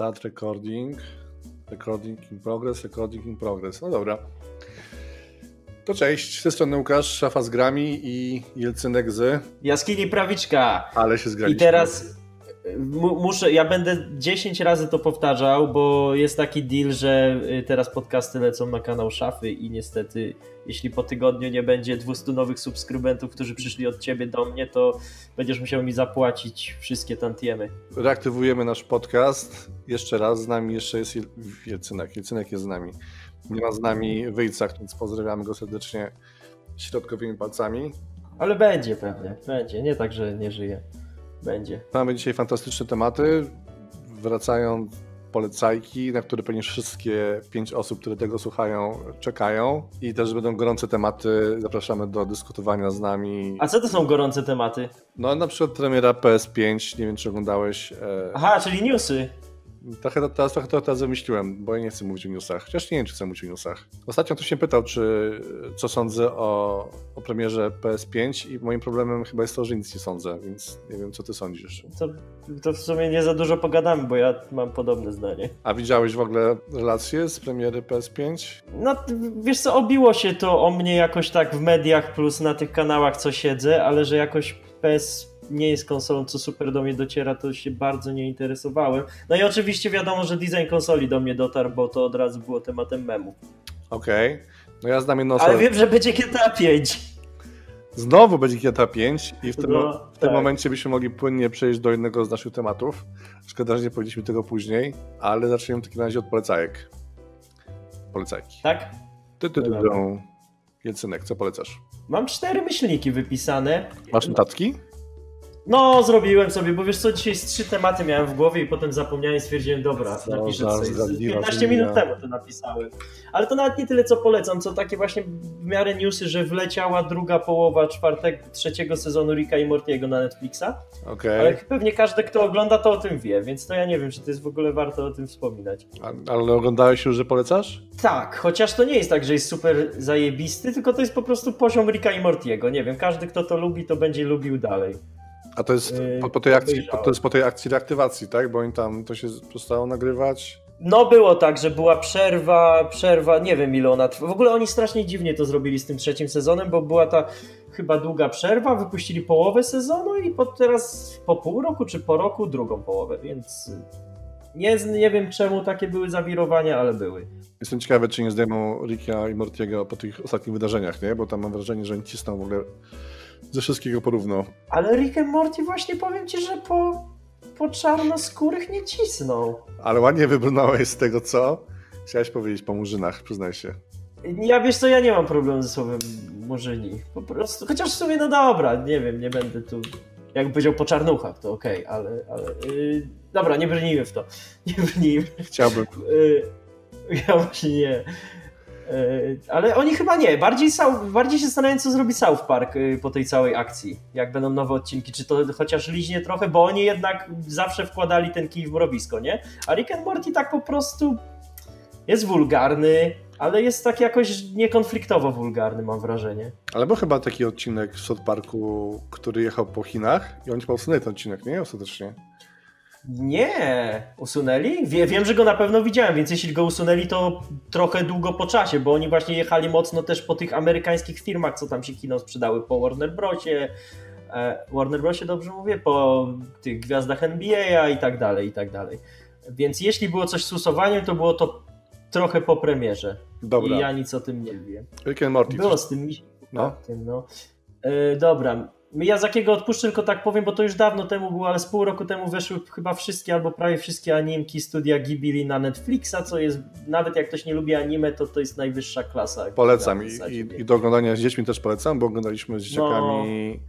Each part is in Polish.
Start recording. Recording in progress, recording in progress. No dobra. To cześć, z tej strony Łukasz, szafa z grami i Jelcynek z... Jaskini Prawiczka. Ale się zgraliśmy. I teraz muszę, ja będę 10 razy to powtarzał, bo jest taki deal, że y, teraz podcasty lecą na kanał Szafy i niestety jeśli po tygodniu nie będzie 200 nowych subskrybentów, którzy przyszli od ciebie do mnie, to będziesz musiał mi zapłacić wszystkie tantiemy. Reaktywujemy nasz podcast. Jeszcze raz, z nami jeszcze jest Jelcynek. Jelcynek jest z nami. Nie ma z nami Wyjcach, więc pozdrawiamy go serdecznie środkowymi palcami. Ale będzie pewnie, będzie. Nie tak, że nie żyje będzie. Mamy dzisiaj fantastyczne tematy. Wracają polecajki, na które pewnie wszystkie pięć osób, które tego słuchają, czekają. I też będą gorące tematy. Zapraszamy do dyskutowania z nami. A co to są gorące tematy? No na przykład premiera PS5, nie wiem czy oglądałeś. E, Aha, czyli newsy. Trochę teraz, trochę to teraz wymyśliłem, bo ja nie chcę mówić o newsach. Chociaż nie wiem, czy chcę mówić o newsach. Ostatnio ktoś się pytał, czy co sądzę o, o premierze PS5 i moim problemem chyba jest to, że nic nie sądzę, więc nie wiem, co ty sądzisz. To, to w sumie nie za dużo pogadamy, bo ja mam podobne zdanie. A widziałeś w ogóle relacje z premiery PS5? No, wiesz co, obiło się to o mnie jakoś tak w mediach plus na tych kanałach, co siedzę, ale że jakoś PS nie jest konsolą, co super do mnie dociera, to się bardzo nie interesowałem. No i oczywiście wiadomo, że design konsoli do mnie dotarł, bo to od razu było tematem memu. Okej. Okay. No ja znam jedną Ale wiem, że będzie GTA 5. Znowu będzie GTA 5 i w tym, no, w tym tak. momencie byśmy mogli płynnie przejść do jednego z naszych tematów. Szkoda, że nie powiedzieliśmy tego później, ale zaczniemy w takim razie od polecajek. Polecajki. Tak? Ty, ty, ty, ty. Jelcynek, co polecasz? Mam cztery myślniki wypisane. Masz notatki? No, zrobiłem sobie, bo wiesz co, dzisiaj z trzy tematy miałem w głowie i potem zapomniałem i stwierdziłem, dobra, co, napiszę coś. 15 minut temu to napisałem. Ale to nawet nie tyle, co polecam, co takie właśnie w miarę newsy, że wleciała druga połowa czwartego, trzeciego sezonu Ricka i Mortiego na Netflixa. Okay. Ale pewnie każdy, kto ogląda, to o tym wie, więc to ja nie wiem, czy to jest w ogóle warto o tym wspominać. A, ale oglądałeś już, że polecasz? Tak, chociaż to nie jest tak, że jest super zajebisty, tylko to jest po prostu poziom Ricka i Mortiego. Nie wiem, każdy, kto to lubi, to będzie lubił dalej. A to jest yy, po, po tej akcji, po, to jest po tej akcji reaktywacji, tak? Bo oni tam to się przestało nagrywać. No było tak, że była przerwa, przerwa, nie wiem ile ona trwa. W ogóle oni strasznie dziwnie to zrobili z tym trzecim sezonem, bo była ta chyba długa przerwa, wypuścili połowę sezonu i po, teraz po pół roku czy po roku drugą połowę, więc nie, nie wiem czemu takie były zawirowania, ale były. Jestem ciekawy, czy nie zdejmą Ricka i Mortiego po tych ostatnich wydarzeniach, nie? Bo tam mam wrażenie, że oni cisną w ogóle ze wszystkiego porówno. Ale Rick and Morty właśnie powiem ci, że po, po czarnoskórych nie cisną. Ale ładnie wybrnąłeś z tego, co? Chciałeś powiedzieć po murzynach, przyznaj się. Ja wiesz co, ja nie mam problemu ze słowem murzyni. Po prostu, chociaż w sumie no dobra, nie wiem, nie będę tu... Jakby powiedział po czarnuchach, to okej, okay, ale... ale yy, dobra, nie brnijmy w to. Nie brnijmy. Chciałbym. Yy, ja właśnie nie. E, ale oni chyba nie. Bardziej, bardziej się zastanawiam, co zrobi South Park y, po tej całej akcji. Jak będą nowe odcinki. Czy to chociaż liźnie trochę, bo oni jednak zawsze wkładali ten kij w mrowisko, nie? A Rick and Morty tak po prostu jest wulgarny, ale jest tak jakoś niekonfliktowo wulgarny, mam wrażenie. Ale był chyba taki odcinek w South Parku, który jechał po Chinach i oni chyba ten odcinek, nie? Ostatecznie. Nie, usunęli? Wie, wiem, że go na pewno widziałem, więc jeśli go usunęli, to trochę długo po czasie, bo oni właśnie jechali mocno też po tych amerykańskich firmach, co tam się kino sprzedały, po Warner Brosie, e, Warner Brosie dobrze mówię, po tych gwiazdach NBA i tak dalej, i tak dalej. Więc jeśli było coś z usuwaniem, to było to trochę po premierze. Dobra. I ja nic o tym nie wiem. Rick and Morty. Było z tym, no. Tym, no. E, dobra, Miyazakiego odpuszczę, tylko tak powiem, bo to już dawno temu było, ale z pół roku temu weszły chyba wszystkie albo prawie wszystkie animki studia Ghibli na Netflixa, co jest, nawet jak ktoś nie lubi anime, to to jest najwyższa klasa. Polecam I, i, i, do oglądania z dziećmi też polecam, bo oglądaliśmy z dzieciakami...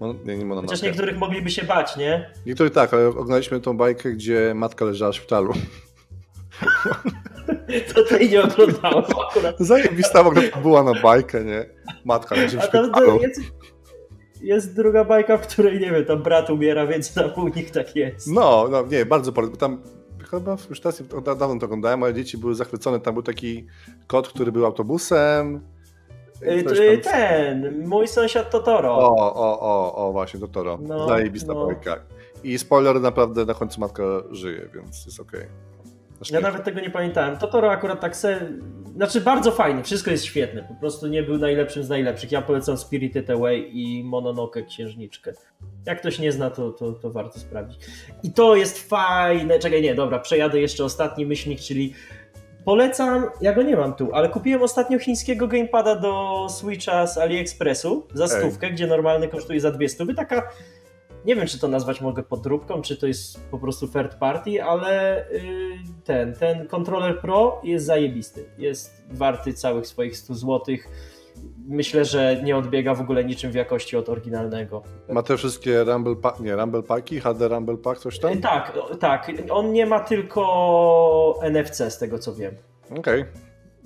No. Nie, nie Chociaż niektórych mogliby się bać, nie? Niektórych tak, ale oglądaliśmy tą bajkę, gdzie matka leżała w szpitalu. To tej nie oglądałem akurat. Zajebista w ogóle była na bajkę, nie? Matka leży w szpitalu. Jest, druga bajka, w której, nie wiem, tam brat umiera, więc na pół nich tak jest. No, no nie, bardzo polecam. Tam chyba już teraz dawno to oglądałem, moje dzieci były zachwycone. Tam był taki kot, który był autobusem. Y, ten, mój sąsiad Totoro. O, o, o, o właśnie, Totoro. No, Zajebista no. bajka. I spoiler, naprawdę na końcu matka żyje, więc jest okej. Okay. Ja nawet tego nie pamiętałem. Totoro akurat tak se... Znaczy bardzo fajny, wszystko jest świetne. Po prostu nie był najlepszym z najlepszych. Ja polecam Spirited Away i Mononoke Księżniczkę. Jak ktoś nie zna, to, to, to warto sprawdzić. I to jest fajne. Czekaj, nie, dobra, przejadę jeszcze ostatni myślnik, czyli Polecam, ja go nie mam tu, ale kupiłem ostatnio chińskiego gamepada do Switcha z AliExpressu za stówkę, Ej. gdzie normalny kosztuje za dwie stówy. Taka, nie wiem czy to nazwać mogę podróbką, czy to jest po prostu third party, ale yy, ten, ten kontroler Pro jest zajebisty. Jest warty całych swoich 100 złotych myślę, że nie odbiega w ogóle niczym w jakości od oryginalnego. Ma te wszystkie Rumble, Pack, nie, Rumble Packi, HD Rumble Pack, coś tam? Tak, tak. On nie ma tylko NFC z tego co wiem. Okej. Okay.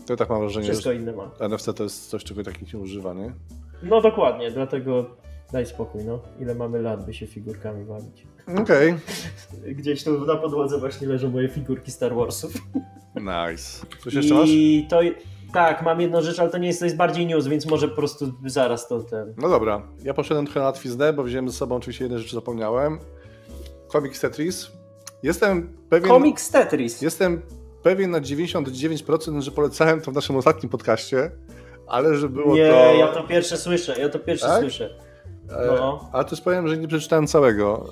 To tak mam wrażenie, Wszystko że inne ma. NFC to jest coś, czego takich nie używa, nie? No dokładnie, dlatego daj spokój, no. Ile mamy lat, by się figurkami bawić. Okej. Okay. Gdzieś tu na podłodze właśnie leżą moje figurki Star Warsów. Nice. Coś jeszcze masz? I to tak, mam jedną rzecz, ale to nie jest, to jest bardziej news, więc może po prostu zaraz to ten. No dobra, ja poszedłem trochę na twizdę, bo wziąłem ze sobą oczywiście jedne rzeczy zapomniałem. Comic Tetris. Jestem pewien. Comic Tetris. Jestem pewien na 99%, że polecałem to w naszym ostatnim podcaście, ale że było nie, to. Nie, ja to pierwsze słyszę, ja to pierwsze tak? słyszę. E, no. Ale też powiem, że nie przeczytałem całego.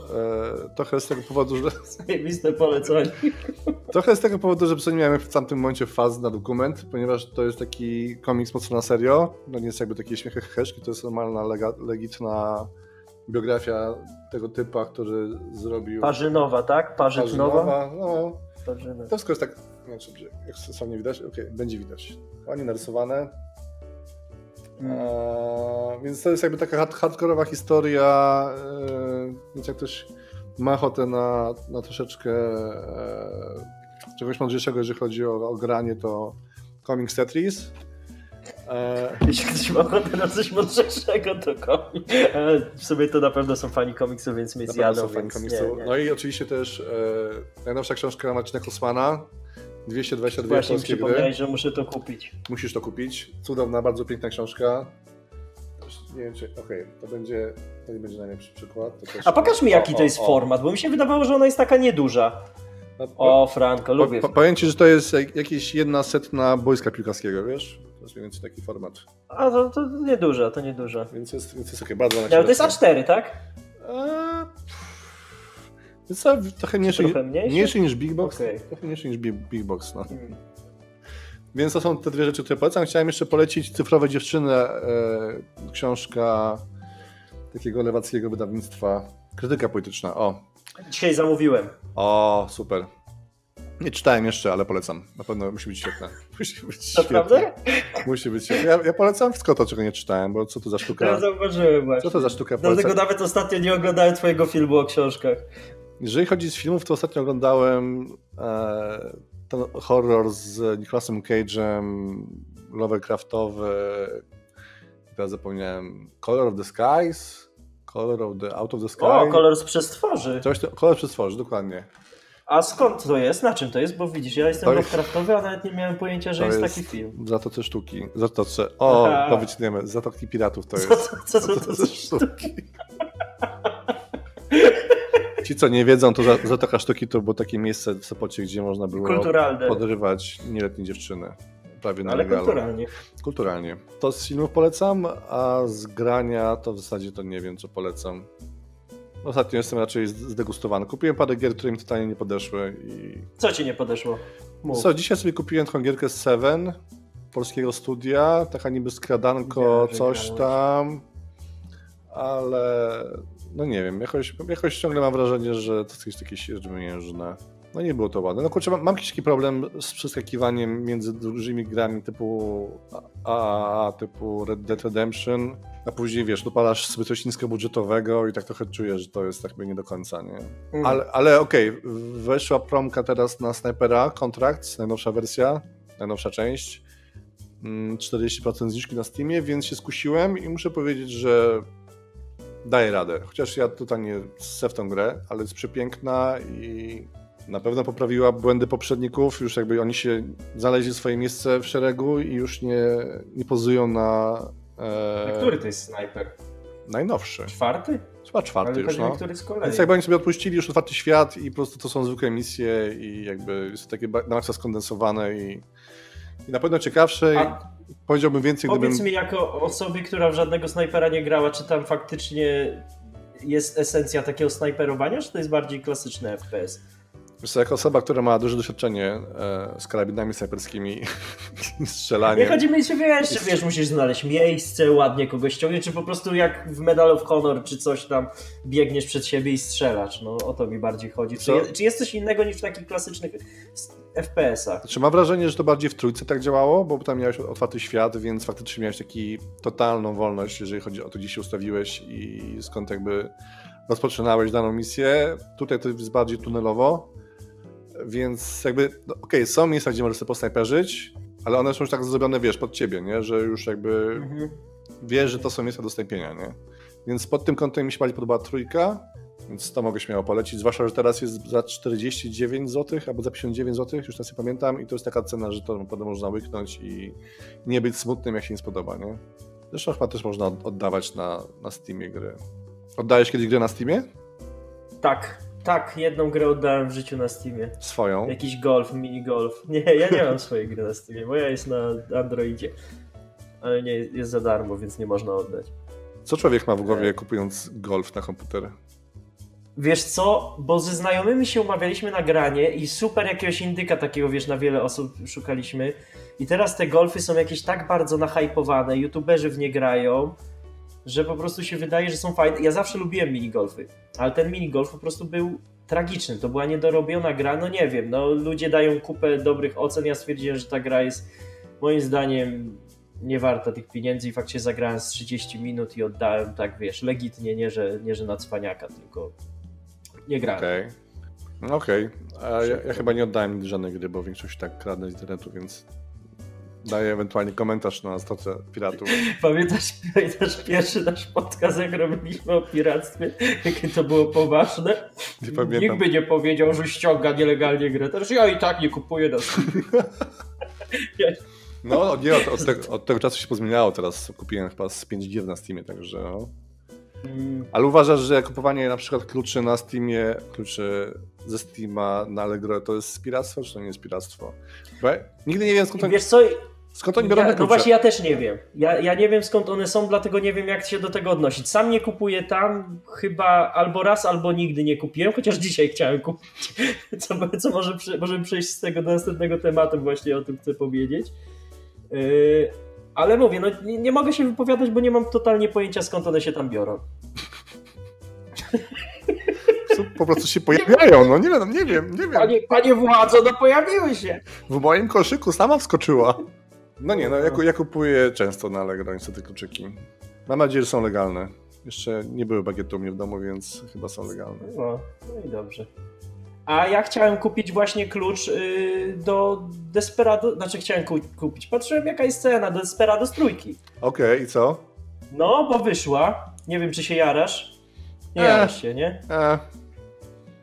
E, trochę z tego powodu, że. Zajebiste polecenie. Trochę z tego powodu, że nie miałem w tamtym momencie faz na dokument, ponieważ to jest taki komiks mocno na serio. No nie jest jakby takie śmiechy heszki, to jest normalna, lega, legitna biografia tego typa, który zrobił. Parzynowa, tak? Parzynowa? Parzynowa, no. Parzynowa. To wszystko jest tak. Nie wiem, jak sam nie widać? Okej, okay, będzie widać. Ładnie narysowane E, więc to jest jakby taka hard, hardkorowa historia. E, więc jak ktoś ma ochotę na, na troszeczkę e, czegoś mądrzejszego, jeżeli chodzi o, o granie, to Comics Tetris. Jeśli ktoś ma ochotę na coś mądrzejszego, to komiks. E, w sobie to na pewno są fani komiksu, więc mnie zjadą. Są fani komiksu. Nie, nie. No i oczywiście też e, najnowsza książka Marcina Kosmana, 222 Właśnie polskie gry. że muszę to kupić. Musisz to kupić. Cudowna, bardzo piękna książka. Nie wiem, czy. Okej, okay, to będzie. To nie będzie najlepszy przykład. A pokaż mi, jaki o, to jest o, format, bo mi się wydawało, że ona jest taka nieduża. No, o, Franko, lubię. Po, powiem ci, że to jest jakieś jedna setna boiska piłkarskiego, wiesz? To jest mniej więcej taki format. A to, to nieduża, to nieduża. Więc jest, więc jest okej, okay, bardzo Ale to jest A4, tak? A... Więc trochę mniejszy, trochę mniejszy? niż Big Box. Okay. Trochę mniejszy niż Big Box, no. Hmm. Więc to są te dwie rzeczy, które polecam. Chciałem jeszcze polecić Cyfrowe Dziewczyny, e, książka takiego lewackiego wydawnictwa. Krytyka polityczna, o. Dzisiaj zamówiłem. O, super. Nie czytałem jeszcze, ale polecam. Na pewno musi być świetne. Musi być Naprawdę? Musi być świetne. Ja, ja, polecam wszystko to, czego nie czytałem, bo co to za sztuka. Ja zauważyłem właśnie. Co to za sztuka? Dlatego nawet ostatnio nie oglądałem twojego filmu o książkach. Jeżeli chodzi z filmów, to ostatnio oglądałem e, ten horror z Nicolasem Cage'em, Lovecraftowy, teraz zapomniałem, Color of the Skies, Color of the Out of the Sky. O, kolor z przestworzy. Coś, to, kolor z przestworzy, dokładnie. A skąd to jest? Na czym to jest? Bo widzisz, ja jestem Lovecraftowy, a nawet nie miałem pojęcia, że jest, jest, taki film. Zatoce sztuki. Zatoce. O, powycniemy. Zatoki piratów to jest. Co, co to sztuki? Ci, co nie wiedzą, to Zatoka Sztuki to było takie miejsce w Sopocie, gdzie można było Kulturalne. podrywać nieletnie dziewczyny. Prawie na Ale legalu. kulturalnie. Kulturalnie. To z filmów polecam, a z grania to w zasadzie to nie wiem, co polecam. Ostatnio jestem raczej zdegustowany. Kupiłem parę gier, które mi totalnie nie podeszły. I... Co ci nie podeszło? Mów. Co, dzisiaj sobie kupiłem taką gierkę z Seven, polskiego studia, taka niby skradanko, coś tam, ale no nie wiem, jakoś, jakoś ciągle mam wrażenie, że to jest jakieś rzemierzne. No nie było to ładne. No kurczę, mam, mam jakiś taki problem z przeskakiwaniem między dużymi grami typu AAA, typu Red Dead Redemption, a później wiesz, dopalasz sobie coś niskobudżetowego i tak trochę czujesz, że to jest tak nie do końca, nie? Mm. Ale, ale okej, okay, weszła promka teraz na Snipera, kontrakt, najnowsza wersja, najnowsza część. 40% mm, zniżki na Steamie, więc się skusiłem i muszę powiedzieć, że daje radę. Chociaż ja tutaj nie chcę w tą grę, ale jest przepiękna i na pewno poprawiła błędy poprzedników. Już jakby oni się znaleźli swoje miejsce w szeregu i już nie, nie pozują na. E... Który to jest snajper? Najnowszy. Czwarty? Chyba czwarty Ale już, no. który z kolei. Więc jakby oni sobie odpuścili już otwarty świat i po prostu to są zwykłe misje i jakby jest to takie na maksa skondensowane i, i na pewno ciekawsze. A- Powiedziałbym więcej, Powiedz gdybym... mi jako osobie, która w żadnego snajpera nie grała, czy tam faktycznie jest esencja takiego snajperowania, czy to jest bardziej klasyczny FPS? Wiesz jako osoba, która ma duże doświadczenie e, z karabinami snajperskimi i strzelaniem... Nie chodzi mi, czy wiesz, czy wiesz, musisz znaleźć miejsce, ładnie kogoś ściągnieć, czy po prostu jak w Medal of Honor, czy coś tam biegniesz przed siebie i strzelasz. No o to mi bardziej chodzi. Czy, czy jest coś innego niż w takich klasycznych FPS-ach? Znaczy mam wrażenie, że to bardziej w trójce tak działało, bo tam miałeś otwarty świat, więc faktycznie miałeś taki totalną wolność, jeżeli chodzi o to, gdzie się ustawiłeś i skąd jakby rozpoczynałeś daną misję. Tutaj to jest bardziej tunelowo, więc jakby, no, okej, są miejsca, gdzie możesz sobie posnajperzyć, ale one są już tak zrobione, wiesz, pod ciebie, nie? Że już jakby Mhm. wiesz, że to są miejsca do snajpienia, nie? Więc pod tym kątem mi się bardziej podobała trójka, więc to mogę śmiało polecić, zwłaszcza, że teraz jest za 49 zł albo za 59 zł, już teraz nie pamiętam i to jest taka cena, że to naprawdę można łyknąć i nie być smutnym, jak się nie spodoba, nie? Zresztą chyba też można od- oddawać na, na Steamie gry. Oddajesz kiedyś grę na Steamie? Tak, tak, jedną grę oddałem w życiu na Steamie. Swoją. Jakiś golf, mini golf. Nie, ja nie mam swojej gry na Steamie, moja jest na Androidzie. Ale nie, jest za darmo, więc nie można oddać. Co człowiek ma w głowie kupując golf na komputer? Wiesz co, bo ze znajomymi się umawialiśmy na granie i super jakiegoś indyka takiego, wiesz, na wiele osób szukaliśmy. I teraz te golfy są jakieś tak bardzo nahypowane, youtuberzy w nie grają, że po prostu się wydaje, że są fajne. Ja zawsze lubiłem minigolfy, ale ten minigolf po prostu był tragiczny. To była niedorobiona gra, no nie wiem, no ludzie dają kupę dobrych ocen, ja stwierdziłem, że ta gra jest moim zdaniem nie warta tych pieniędzy i faktycznie zagrałem z 30 minut i oddałem tak, wiesz, legitnie, nie że, nie, że na cwaniaka, tylko nie grałem. Okej. No Okej. A Ja, ja chyba nie oddałem nigdy żadnej gry, bo większość tak kradnę z internetu, więc daję ewentualnie komentarz na stronę piratów. Pamiętasz, pamiętasz pierwszy nasz podcast, jak robiliśmy o piractwie? Jakie to było poważne? Nie pamiętam. Nikt by nie powiedział, że ściąga nielegalnie grę. Też ja i tak nie kupuję na. No nie, od, od, tego, od tego czasu się pozmieniało, teraz kupiłem chyba z 5 gier na Steamie, także no. Mm, Ale uważasz, że kupowanie na przykład kluczy na Steamie, kluczy ze Steama na Allegro to jest piractwo, czy to nie jest piractwo? Nigdy nie wiem skąd, oni, wiesz co, skąd oni biorą ja, no właśnie ja też nie wiem. Ja, ja nie wiem skąd one są, dlatego nie wiem jak się do tego odnosić. Sam nie kupuję tam, chyba albo raz, albo nigdy nie kupiłem, chociaż dzisiaj chciałem kupić. Co, co może możemy przejść z tego do następnego tematu, właśnie o tym chcę powiedzieć. Yy, ale mówię, no nie, nie mogę się wypowiadać, bo nie mam totalnie pojęcia skąd one się tam biorą. Po prostu się pojawiają, no nie wiem, nie wiem, nie wiem. Panie, panie władzo, no pojawiły się. W moim koszyku sama wskoczyła. No nie, no ja, ja kupuję często na Allegro niestety kluczyki. Mam nadzieję, że są legalne. Jeszcze nie były bagiety u mnie w domu, więc chyba są legalne. No, no i dobrze. A ja chciałem kupić właśnie klucz yy, do Desperado, znaczy chciałem ku, kupić, patrzyłem jaka jest cena do Desperado z trójki. Okej, i co? No, bo wyszła, nie wiem czy się jarasz. Nie Eee. jarasz się, nie? E,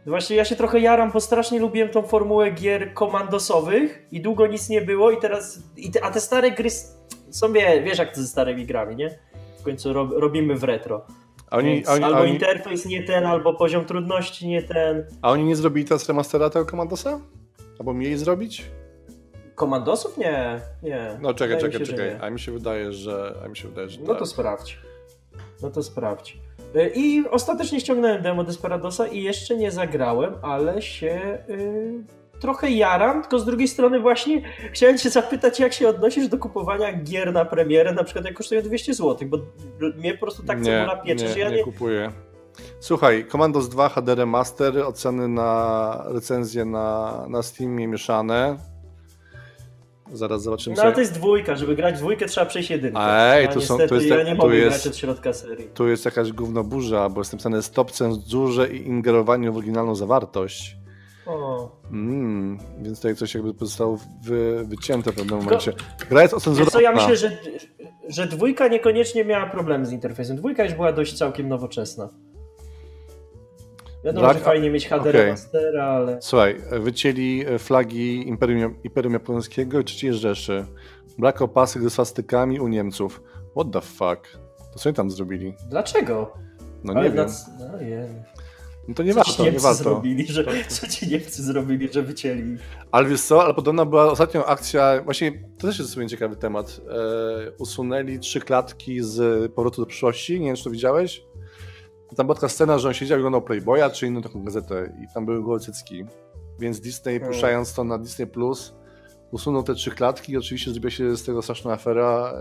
Właśnie ja się trochę jaram, bo strasznie lubiłem tą formułę gier komandosowych i długo nic nie było i teraz, i te, a te stare gry są, wie, wiesz jak to ze starymi grami, nie? W końcu rob, robimy w retro. Oni, Więc oni, albo oni, interfejs nie ten, albo poziom trudności nie ten. a oni nie zrobili teraz remastera tego Commandosa? Albo mieli zrobić? Komandosów? Nie, nie. No czekaj, Wydaje czekaj, się, czekaj. A mi się wydaje, że. A mi się wydaje, że No tak. to sprawdź. No to sprawdź. Y, I ostatecznie ściągnąłem demo Desperadosa i jeszcze nie zagrałem, ale się y, trochę jaram, tylko z drugiej strony właśnie chciałem cię zapytać, jak się odnosisz do kupowania gier na premierę, na przykład jak kosztują 200 zł, bo mnie po prostu tak cebula piecze, nie, że ja nie nie... kupuję. Słuchaj, Commandos 2 HD Remaster, oceny na recenzje na, na Steamie mieszane. Zaraz zobaczymy No ale to jest dwójka, żeby grać dwójkę trzeba przejść jedynkę. Ej, a są- niestety to jest ja tak- nie mogę jest- grać od środka serii. Tu jest jakaś gównoburza, bo jest napisane stop cenzurze i ingerowaniu w oryginalną zawartość. Mm, więc tutaj coś jakby zostało wy, wycięte w pewnym momencie. Gra jest ocenzurowana. co, ja myślę, że, że dwójka niekoniecznie miała problemy z interfejsem. Dwójka już była dość całkiem nowoczesna. Wiadomo, Dla- że fajnie mieć HD okej. remastera, ale... Słuchaj, wycięli e, flagi Imperium, Imperium Japońskiego i III Rzeszy. Brak opasek ze swastykami u Niemców. What the fuck? To co oni tam zrobili? Dlaczego? No nie Ale wiem. na... no, nie. No to nie Co ci warto, nie warto. zrobili, że, co ci Niemcy zrobili, że wycięli? Ale wiesz co, ale podobno była ostatnio akcja, właśnie to też jest sobie ciekawy temat. E, usunęli trzy klatki z Powrotu do przyszłości, nie wiem czy to widziałeś. Tam była taka scena, że on siedział i oglądał Playboya czy inną taką gazetę i tam były gołe cycki. Więc Disney, Hmm. puszczając to na Disney+, Plus, usunął te trzy klatki i oczywiście zrobiła się z tego straszna afera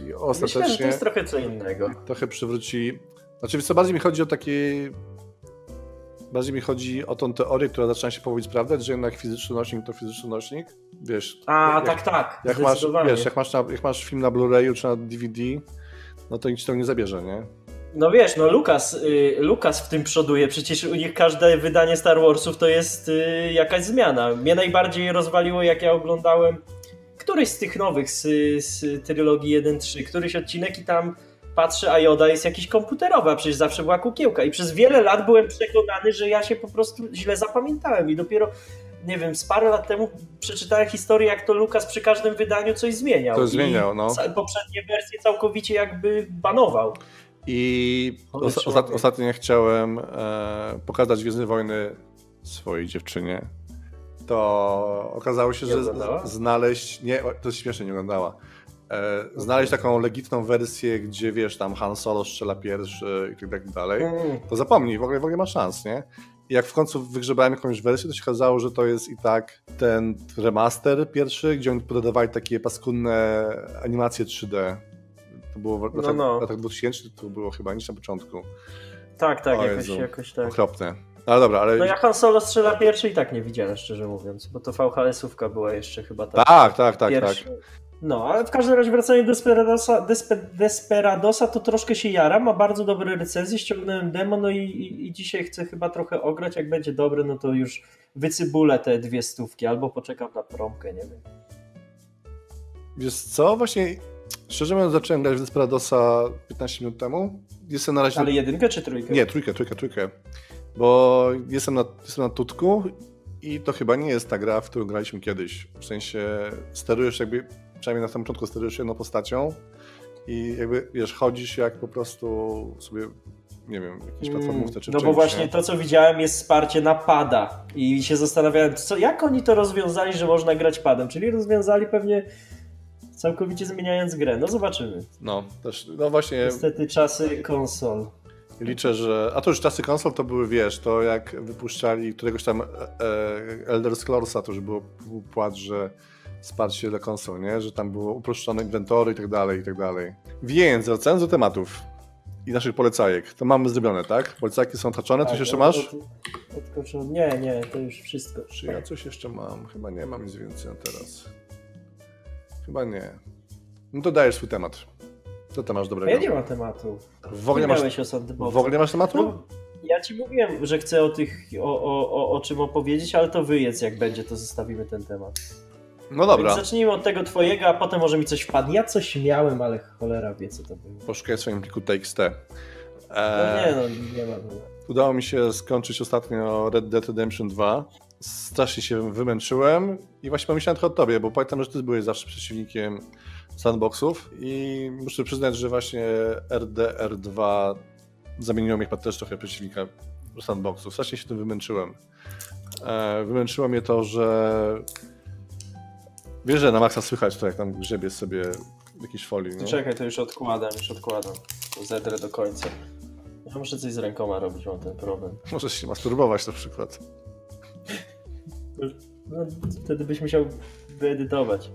e, i ostatecznie Myślę, że to jest trochę co innego. trochę przywróci. Znaczy, wiesz co bardziej mi chodzi o takie. Bardziej mi chodzi o tą teorię, która zaczyna się powoli sprawdzać, że jednak fizyczny nośnik to fizyczny nośnik. Wiesz. A, jak, tak, tak. Jak masz, wiesz, jak masz, na, jak masz film na Blu-rayu czy na DVD, no to nikt ci tego nie zabierze, nie? No wiesz, no Lukas, y, Lukas w tym przoduje, przecież u nich każde wydanie Star Warsów to jest y, jakaś zmiana. Mnie najbardziej rozwaliło, jak ja oglądałem któryś z tych nowych z, z trylogii 1-3, któryś odcinek i tam patrzę, a Joda jest jakiś komputerowy, a przecież zawsze była kukiełka i przez wiele lat byłem przekonany, że ja się po prostu źle zapamiętałem i dopiero nie wiem, z parę lat temu przeczytałem historię, jak to Lukas przy każdym wydaniu coś zmieniał. To I zmieniał, no. Poprzednie wersje całkowicie jakby banował. I Ale os- człowiek. ostat- ostatnio chciałem e, pokazać Gwiezdne Wojny swojej dziewczynie. To okazało się, Nie że oglądała? znaleźć. Nie, to śmiesznie nie oglądała. E, znaleźć taką legitną wersję, gdzie wiesz, tam Han Solo strzela pierwszy i tak, tak dalej. Mm. To zapomnij, w ogóle, w ogóle ma szans, nie? I jak w końcu wygrzebałem jakąś wersję, to się okazało, że to jest i tak ten remaster pierwszy, gdzie oni podawali takie paskudne animacje 3D. To było w No, latach, no. latach 2000, to było chyba niż na początku. Tak, tak, O jakoś, jakoś tak. Okropne. Ale dobra, ale... No ja Han Solo strzela pierwszy i tak nie widziałem, szczerze mówiąc, bo to VHS-ówka była jeszcze chyba ta Tak, tak, tak, pierwsza. tak. No, ale w każdym razie wracając do Desperadosa, Despe, Desperadosa, to troszkę się jara, ma bardzo dobre recenzje, ściągnąłem demo, no i, i, i dzisiaj chcę chyba trochę ograć, jak będzie dobre, no to już wycybulę te dwie stówki, albo poczekam na promkę, nie wiem. Wiesz co, właśnie, szczerze mówiąc, zacząłem grać w Desperadosa 15 minut temu. Jestem na razie... Ale jedynkę czy trójkę? Nie, trójkę, trójkę, trójkę. Bo jestem na, jestem na tutku i to chyba nie jest ta gra, w którą graliśmy kiedyś. W sensie sterujesz jakby, przynajmniej na samym początku sterujesz jedną postacią i jakby, wiesz, chodzisz jak po prostu sobie, nie wiem, jakiejś platformówce czy No bo właśnie nie? to, co widziałem, jest wsparcie na pada. I się zastanawiałem, co, jak oni to rozwiązali, że można grać padem. Czyli rozwiązali pewnie całkowicie zmieniając grę. No zobaczymy. No, też, no właśnie Niestety czasy konsol. liczę, że, a to już czasy konsol to były, wiesz, to jak wypuszczali któregoś tam e, e, Elder Scrollsa, to już było był płat, że wsparcie dla konsol, nie? Że tam było uproszczone inwentory i tak dalej, i tak dalej. Więc wracając do tematów i naszych polecajek, to mamy zrobione, tak? Polecajki są odhaczone, coś Tak, jeszcze masz? Nie, nie, to już wszystko. Czy ja coś jeszcze mam? Chyba nie mam nic więcej na teraz. Chyba nie. No to dajesz swój temat. Co ty masz dobrego? ja nie mam tematu. W ogóle nie masz, w ogóle masz tematu? No, ja ci mówiłem, że chcę o tych, o, o, o, o czym opowiedzieć, ale to wyjedz jak będzie, to zostawimy ten temat. No dobra. Więc zacznijmy od tego twojego, a potem może mi coś wpadnie. Ja coś miałem, ale cholera wie co to było. Poszukaj w swoim pliku TXT. No Eee, nie no, nie ma. Udało mi się skończyć ostatnio Red Dead Redemption 2. Strasznie się wymęczyłem i właśnie pomyślałem trochę o tobie, bo pamiętam, że ty byłeś zawsze przeciwnikiem sandboxów i muszę przyznać, że właśnie RDR2 zamieniło mnie chyba też trochę przeciwnika sandboxów. Strasznie się tym wymęczyłem. E, wymęczyło mnie to, że wiesz, że na maksa słychać to, jak tam grzebie sobie w jakiejś folii, nie? Czekaj, to już odkładam, już odkładam. To zedrę do końca. Ja muszę coś z rękoma robić, mam ten problem. Możesz się masturbować na przykład. No, wtedy byś musiał wyedytować.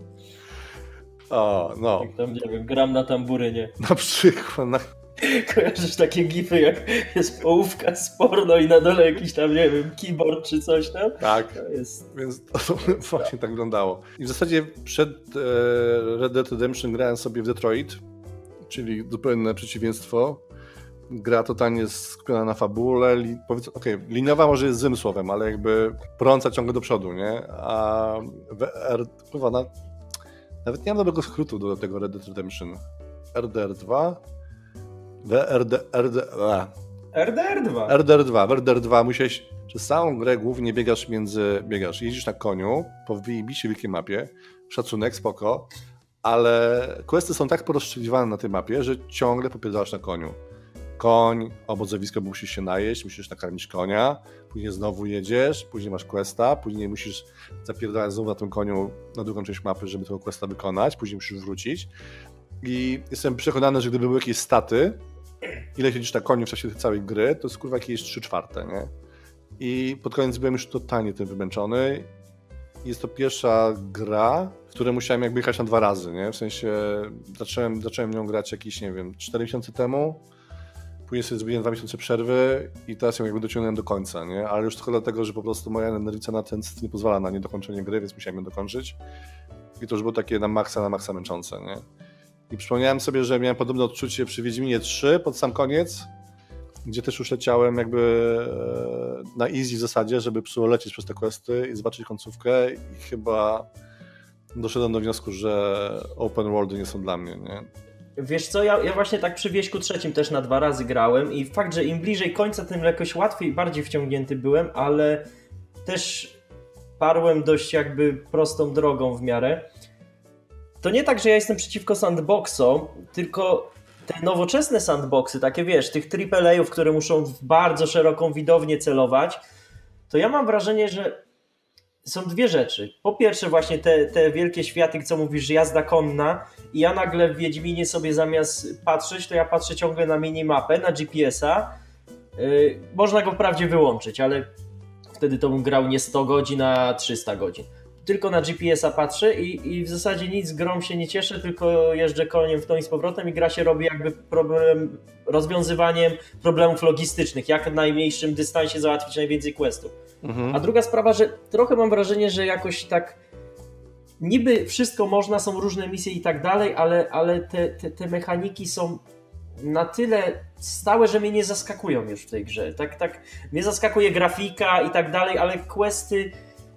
O, no. Jak tam, nie wiem, gram na tamburynie. Na przykład, na Kojarzysz takie gify, jak jest połówka z porno i na dole jakiś tam, nie wiem, keyboard czy coś tam? Tak, To jest... więc to, to właśnie tak wyglądało. I w zasadzie przed e, Red Dead Redemption grałem sobie w Detroit, czyli zupełne przeciwieństwo. Gra totalnie skupiona na fabule. Li, powiedz, okay, liniowa może jest złym słowem, ale jakby prąca ciągle do przodu, nie? A VR, kurwa, na, nawet nie mam dobrego skrótu do tego Red Dead Redemption. RDR2? WRD, RD, a, RDR2. RDR2, w RDR2 musiałeś przez całą grę głównie biegasz między, biegasz, jeździsz na koniu po wyjebiście wielkiej mapie, szacunek, spoko, ale questy są tak porozstrzeliwane na tej mapie, że ciągle popierdalasz na koniu. koń, obozowisko, bo musisz się najeść, musisz nakarmić konia, później znowu jedziesz, później masz questa, później musisz zapierdalać znowu na tym koniu na drugą część mapy, żeby tego questa wykonać, później musisz wrócić. I jestem przekonany, że gdyby były jakieś staty, ile siedzisz na koniu w czasie tej całej gry, to jest kurwa jakieś 3 czwarte, nie? I pod koniec byłem już totalnie tym wymęczony. Jest to pierwsza gra, w której musiałem jakby jechać na dwa razy, nie? W sensie zacząłem, zacząłem nią grać jakieś, nie wiem, 4 miesiące temu, później sobie zrobiłem dwa miesiące przerwy i teraz ją jakby dociągnąłem do końca, nie? Ale już tylko dlatego, że po prostu moja nerwica na ten nie pozwala na niedokończenie gry, więc musiałem ją dokończyć. I to już było takie na maksa, na maksa męczące, nie? I przypomniałem sobie, że miałem podobne odczucie przy Wiedźminie 3 pod sam koniec, gdzie też już leciałem jakby e, na easy w zasadzie, żeby przylecieć przez te questy i zobaczyć końcówkę i chyba doszedłem do wniosku, że open worldy nie są dla mnie, nie? Wiesz co, ja, ja właśnie tak przy wieśku trzecim też na dwa razy grałem i fakt, że im bliżej końca, tym jakoś łatwiej i bardziej wciągnięty byłem, ale też parłem dość jakby prostą drogą w miarę. To nie tak, że ja jestem przeciwko sandboxom, tylko te nowoczesne sandboxy, takie wiesz, tych AAA-ów, które muszą w bardzo szeroką widownię celować, to ja mam wrażenie, że są dwie rzeczy. Po pierwsze właśnie te, te wielkie światy, co mówisz, jazda konna i ja nagle w Wiedźminie sobie zamiast patrzeć, to ja patrzę ciągle na minimapę, na GPS-a. Yy, można go wprawdzie wyłączyć, ale wtedy to bym grał nie 100 godzin, a 300 godzin. Tylko na GPS-a patrzę i, i w zasadzie nic grom się nie cieszę, tylko jeżdżę koniem w tą i z powrotem i gra się robi jakby problem, rozwiązywaniem problemów logistycznych, jak w najmniejszym dystansie załatwić najwięcej questów. Mhm. A druga sprawa, że trochę mam wrażenie, że jakoś tak niby wszystko można, są różne misje i tak dalej, ale, ale te, te, te mechaniki są na tyle stałe, że mnie nie zaskakują już w tej grze. Tak, tak, mnie zaskakuje grafika i tak dalej, ale questy,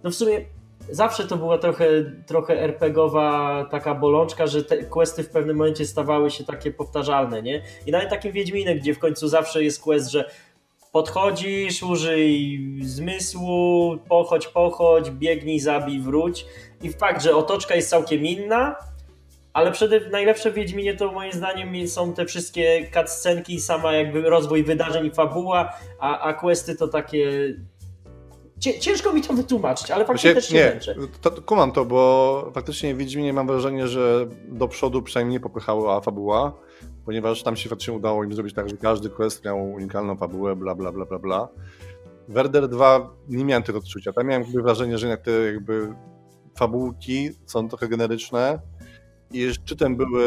no w sumie zawsze to była trochę, trochę RPGowa taka bolączka, że te questy w pewnym momencie stawały się takie powtarzalne, nie? I nawet takim Wiedźminem, gdzie w końcu zawsze jest quest, że podchodzisz, użyj zmysłu, pochodź, pochodź, biegnij, zabij, wróć. I fakt, że otoczka jest całkiem inna, ale przede najlepsze w Wiedźminie to moim zdaniem są te wszystkie cutscenki, sama jakby rozwój wydarzeń i fabuła, a, a questy to takie Ciężko mi to wytłumaczyć, ale faktycznie też się nie, męczę. To, kumam to, bo faktycznie Wiedźminie mam wrażenie, że do przodu przynajmniej nie popychała fabuła, ponieważ tam się faktycznie udało im zrobić tak, że każdy quest miał unikalną fabułę, bla, bla, bla, bla, bla. Werder 2 nie miałem tego odczucia. Tam miałem jakby wrażenie, że te jakby fabułki są trochę generyczne i szczytem były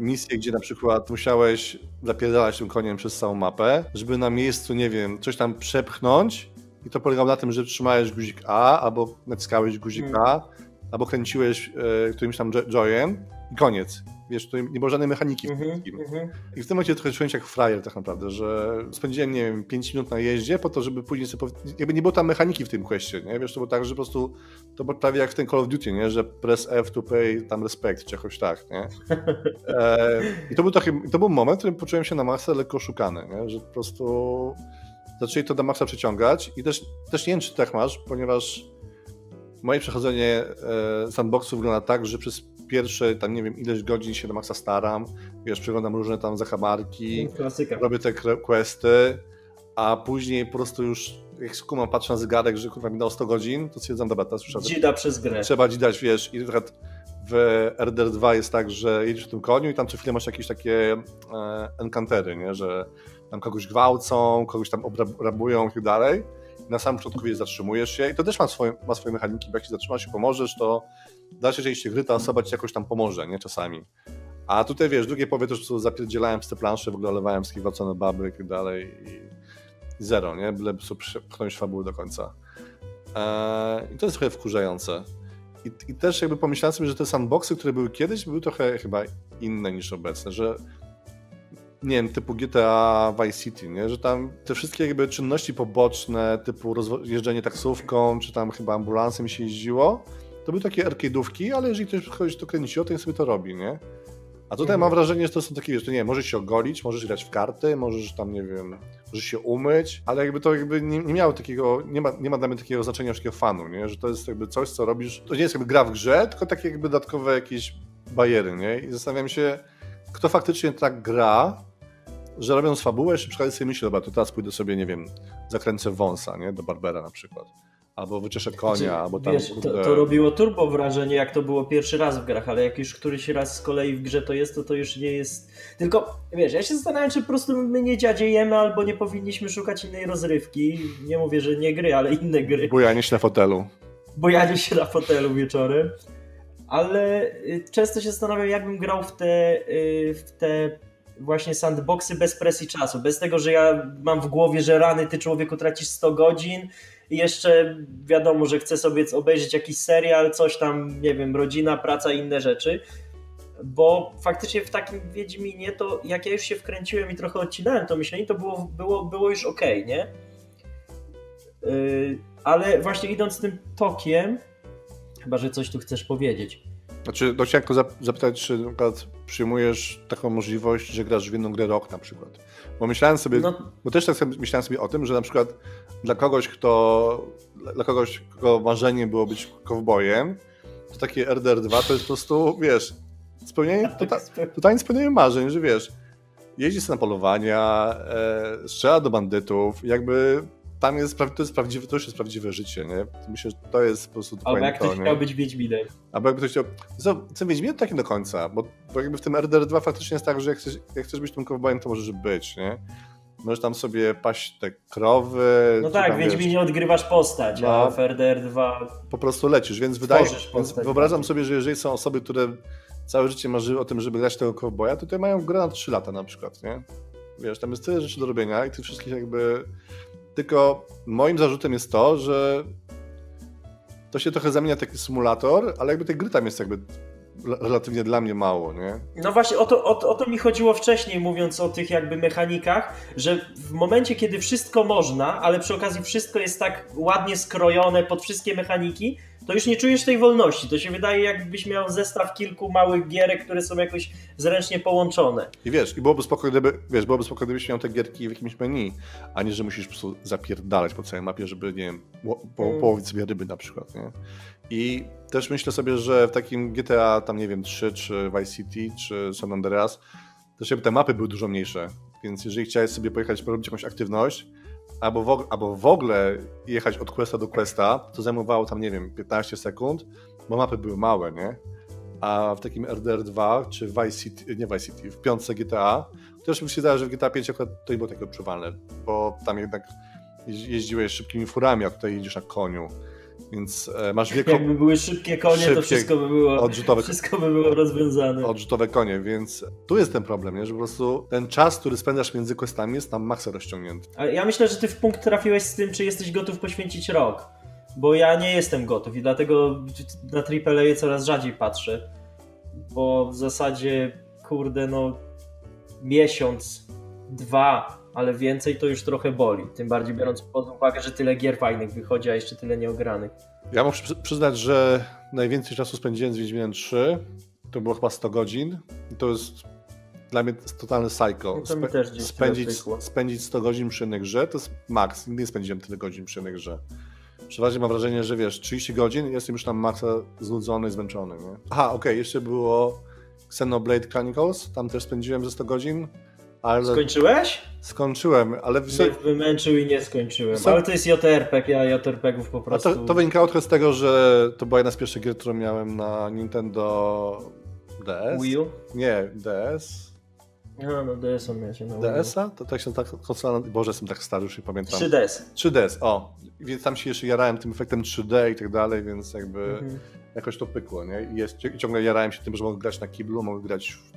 misje, gdzie na przykład musiałeś zapierdalać tym koniem przez całą mapę, żeby na miejscu, nie wiem, coś tam przepchnąć i to polegało na tym, że trzymałeś guzik A, albo naciskałeś guzik hmm. A, albo kręciłeś e, którymś tam joyem i koniec. Wiesz, tu nie było żadnej mechaniki w tym mm -hmm. I w tym momencie trochę czułem się jak frajer tak naprawdę, że spędziłem, nie wiem, 5 minut na jeździe po to, żeby później sobie... Jakby nie było tam mechaniki w tym questie, nie? Wiesz, to było tak, że po prostu to było prawie jak w ten Call of Duty, nie? Że press F to pay tam respect, czy jakoś tak, nie? E, I to był, taki, to był moment, w którym poczułem się na masę lekko oszukany, nie? Że po prostu zaczęli to do maksa przeciągać i też, też nie wiem, czy tak masz, ponieważ moje przechodzenie e, sandboxu wygląda tak, że przez pierwsze, tam nie wiem, ileś godzin się do maksa staram, wiesz, przeglądam różne tam zakamarki, mm, Klasyka. robię te questy, a później po prostu już jak skumam, patrzę na zegarek, że kurwa minęło 100 godzin, to stwierdzam, dobra, teraz już Dzida przez grę. Trzeba dzidać, wiesz, i na przykład w RDR 2 jest tak, że jedziesz w tym koniu i tam co chwilę masz jakieś takie e, encantery, nie, że tam kogoś gwałcą, kogoś tam obrabują i tak dalej. Na samym początku wiesz, zatrzymujesz się i to też ma swoje, ma swoje mechaniki, bo jak się zatrzymasz i pomożesz, to w dalszej części gry ta osoba ci jakoś tam pomoże, nie? Czasami. A tutaj wiesz, drugie powie też, że zapierdzielałem w te plansze, w ogóle lewałem wszystkie gwałcone baby i tak dalej i zero, nie? Byle pchnąć fabuły do końca. Eee, I to jest trochę wkurzające. I, I, też jakby pomyślałem sobie, że te sandboxy, które były kiedyś, były trochę chyba inne niż obecne, że nie wiem, typu GTA Vice City, nie? że tam te wszystkie jakby czynności poboczne, typu jeżdżenie taksówką, czy tam chyba ambulansem się jeździło, to były takie arcade'ówki, ale jeżeli ktoś chodzi to kręciło, to sobie to robi, nie? A tutaj mhm. mam wrażenie, że to są takie, wiesz, nie możesz się ogolić, możesz grać w karty, możesz tam, nie wiem, możesz się umyć, ale jakby to jakby nie, nie miało takiego, nie ma, nie ma dla mnie takiego znaczenia takiego fanu, nie? Że to jest jakby coś, co robisz, to nie jest jakby gra w grze, tylko takie jakby dodatkowe jakieś bariery, nie? I zastanawiam się, kto faktycznie tak gra, że robiąc fabułę, jeszcze przykładzie sobie myślę, dobra, to teraz pójdę sobie, nie wiem, zakręcę wąsa, nie, do Barbera na przykład. Albo wyczeszę konia, Znaczy, albo tam... Wiesz, to, to robiło turbo wrażenie, jak to było pierwszy raz w grach, ale jak już któryś raz z kolei w grze to jest, to to już nie jest... Tylko, wiesz, ja się zastanawiam, czy po prostu my nie dziadziejemy, albo nie powinniśmy szukać innej rozrywki. Nie mówię, że nie gry, ale inne gry. Bujanie się na fotelu. Bojanie się na fotelu wieczorem. Ale y, często się zastanawiam, jakbym grał w te, y, w te właśnie sandboxy bez presji czasu. Bez tego, że ja mam w głowie, że rany ty człowieku tracisz 100 godzin i jeszcze wiadomo, że chcę sobie obejrzeć jakiś serial, coś tam, nie wiem, rodzina, praca inne rzeczy. Bo faktycznie w takim Wiedźminie to jak ja już się wkręciłem i trochę odcinałem to myślenie, to było, było, było już ok, nie? Yy, ale właśnie idąc tym tokiem, chyba, że coś tu chcesz powiedzieć. Znaczy, no chciałem tylko zapytać, czy na przykład przyjmujesz taką możliwość, że grasz w jedną grę rok na przykład. Bo myślałem sobie, no. bo też tak sobie, myślałem sobie o tym, że na przykład dla kogoś, kto, dla kogoś, kogo marzeniem było być kowbojem, to takie RDR 2 to jest po prostu, wiesz, spełnienie, tota, totalnie spełnienie marzeń, że wiesz, jeździ na polowania, e, strzela do bandytów, jakby tam jest, to jest prawdziwe, to już jest prawdziwe życie, nie? Myślę, że to jest po prostu Albo jak ktoś chciał być Wiedźminem. Albo jakby ktoś chciał... Co, co Wiedźminem tak nie do końca, bo, bo jakby w tym RDR 2 faktycznie jest tak, że jak chcesz, jak chcesz być tym kowbojem, to możesz być, nie? Możesz tam sobie paść te krowy. No tak, w Wiedźminie odgrywasz postać, no, a w RDR 2 po prostu lecisz, więc wydaje więc wyobrażam tak. sobie, że jeżeli są osoby, które całe życie marzyły o tym, żeby grać tego kowboja, to te mają grę na 3 lata na przykład, nie? Wiesz, tam jest tyle rzeczy do robienia i tych wszystkich jakby tylko moim zarzutem jest to, że to się trochę zamienia taki symulator, ale jakby tej gry tam jest jakby relatywnie dla mnie mało, nie? No właśnie o to, o, o to mi chodziło wcześniej, mówiąc o tych jakby mechanikach, że w momencie, kiedy wszystko można, ale przy okazji wszystko jest tak ładnie skrojone pod wszystkie mechaniki, to już nie czujesz tej wolności. To się wydaje, jakbyś miał zestaw kilku małych gierek, które są jakoś zręcznie połączone. I wiesz, i byłoby spoko, gdyby, wiesz, byłoby spoko, gdybyś miał te gierki w jakimś menu, a nie, że musisz po prostu zapierdalać po całej mapie, żeby, nie wiem, po, mm. połowić sobie ryby na przykład, nie? I też myślę sobie, że w takim GTA, tam nie wiem, 3, czy Vice City, czy San Andreas, też jakby te mapy były dużo mniejsze. Więc jeżeli chciałeś sobie pojechać, porobić jakąś aktywność, albo w, albo w ogóle jechać od questa do questa, to zajmowało tam, nie wiem, 15 sekund, bo mapy były małe, nie? A w takim RDR 2, czy Vice City, nie Vice City, w piątce GTA, też mi się zdaje, że w GTA 5 akurat to nie było takie odczuwalne, bo tam jednak jeździłeś szybkimi furami, a tutaj jedziesz na koniu. Więc e, masz wieko... Jakby były szybkie konie, szybkie, to wszystko by było, odrzutowe, wszystko by było rozwiązane. Odrzutowe konie, więc tu jest ten problem, nie? że po prostu ten czas, który spędzasz między questami jest tam maksa rozciągnięty. Ale ja myślę, że ty w punkt trafiłeś z tym, czy jesteś gotów poświęcić rok. Bo ja nie jestem gotów i dlatego na AAA coraz rzadziej patrzę. Bo w zasadzie, kurde, no miesiąc, dwa ale więcej to już trochę boli. Tym bardziej biorąc pod uwagę, że tyle gier fajnych wychodzi, a jeszcze tyle nieogranych. Ja muszę przyznać, że najwięcej czasu spędziłem z Wiedźminem 3. To było chyba 100 godzin. I to jest dla mnie totalny mi też spędzić, spędzić 100 godzin przy jednej grze to jest maks. Nigdy nie spędziłem tyle godzin przy jednej grze. Przeważnie mam wrażenie, że wiesz, 30 godzin jestem już tam maksa znudzony, zmęczony. Nie? Aha, okej, okay, jeszcze było Xenoblade Chronicles, tam też spędziłem ze 100 godzin. Ale... Skończyłeś? Skończyłem, ale... Mnie wymęczył i nie skończyłem. Ale to jest JRPG, ja JRPGów po prostu... To, to, wynikało trochę z tego, że to była jedna z pierwszych gier, którą miałem na Nintendo DS. Wii U? Nie, DS. A, no DS-a miałem się na DS-a? To tak się tak konsola... Boże, jestem tak stary, już nie pamiętam. 3DS. 3DS, o. Więc tam się jeszcze jarałem tym efektem 3D i tak dalej, więc jakby mhm. jakoś to pykło, nie? I, jest, I ciągle jarałem się tym, że mogę grać na kiblu, mogę grać w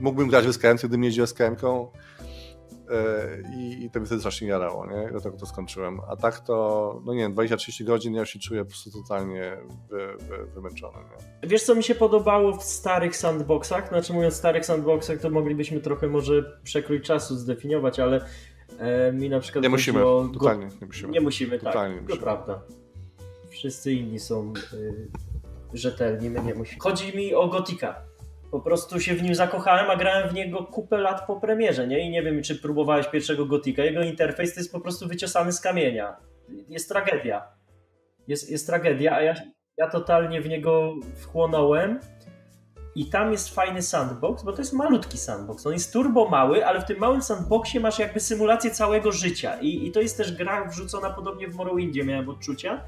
mógłbym grać w SKM, gdybym jeździł SKM-ką e, i, i to mnie wtedy strasznie jarało, nie? Dlatego to skończyłem. A tak to, no nie wiem, 20-30 godzin ja już się czuję po prostu totalnie wy, wy, wymęczony. Nie? Wiesz, co mi się podobało w starych sandboxach? Znaczy mówiąc starych sandboxach, to moglibyśmy trochę może przekrój czasu zdefiniować, ale e, mi na przykład... Nie musimy, totalnie nie musimy. Nie musimy, tak, totalnie tak, to prawda. Wszyscy inni są y, rzetelni, my nie musimy. Chodzi mi o Gotika po prostu się w nim zakochałem, a grałem w niego kupę lat po premierze, nie? I nie wiem, czy próbowałeś pierwszego Gotika. Jego interfejs to jest po prostu wyciosany z kamienia. Jest tragedia. Jest, jest tragedia, a ja, ja totalnie w niego wchłonąłem. i tam jest fajny sandbox, bo to jest malutki sandbox. On jest turbo mały, ale w tym małym sandboxie masz jakby symulację całego życia. I, i to jest też gra wrzucona podobnie w Morrowindzie, miałem odczucia,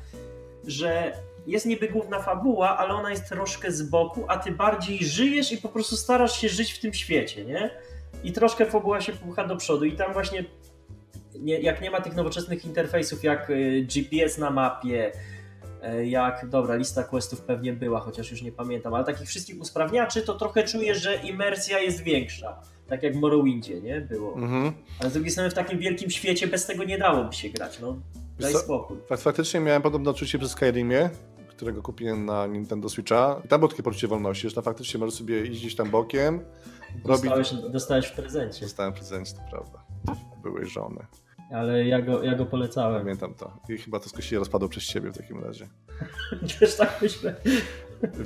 że jest niby główna fabuła, ale ona jest troszkę z boku, a ty bardziej żyjesz i po prostu starasz się żyć w tym świecie, nie? I troszkę fabuła się popycha do przodu i tam właśnie nie, jak nie ma tych nowoczesnych interfejsów jak y, GPS na mapie, y, jak, dobra, lista questów pewnie była, chociaż już nie pamiętam, ale takich wszystkich usprawniaczy, to trochę czuję, że imersja jest większa. Tak jak w Morrowindzie, nie? Było. Mhm. Ale z drugiej strony w takim wielkim świecie bez tego nie dałoby się grać, no. Daj spokój. Faktycznie miałem podobne odczucie przy Skyrimie, którego kupiłem na Nintendo Switcha. I tam było takie poczucie wolności, że tam faktycznie możesz sobie iść gdzieś tam bokiem. Dostałeś, robić... dostałeś w prezencie. Dostałem w prezencie, to prawda. Byłej żony. Ale ja go, ja go polecałem. Pamiętam to. I chyba to się rozpadło przez ciebie w takim razie. Też tak myślę.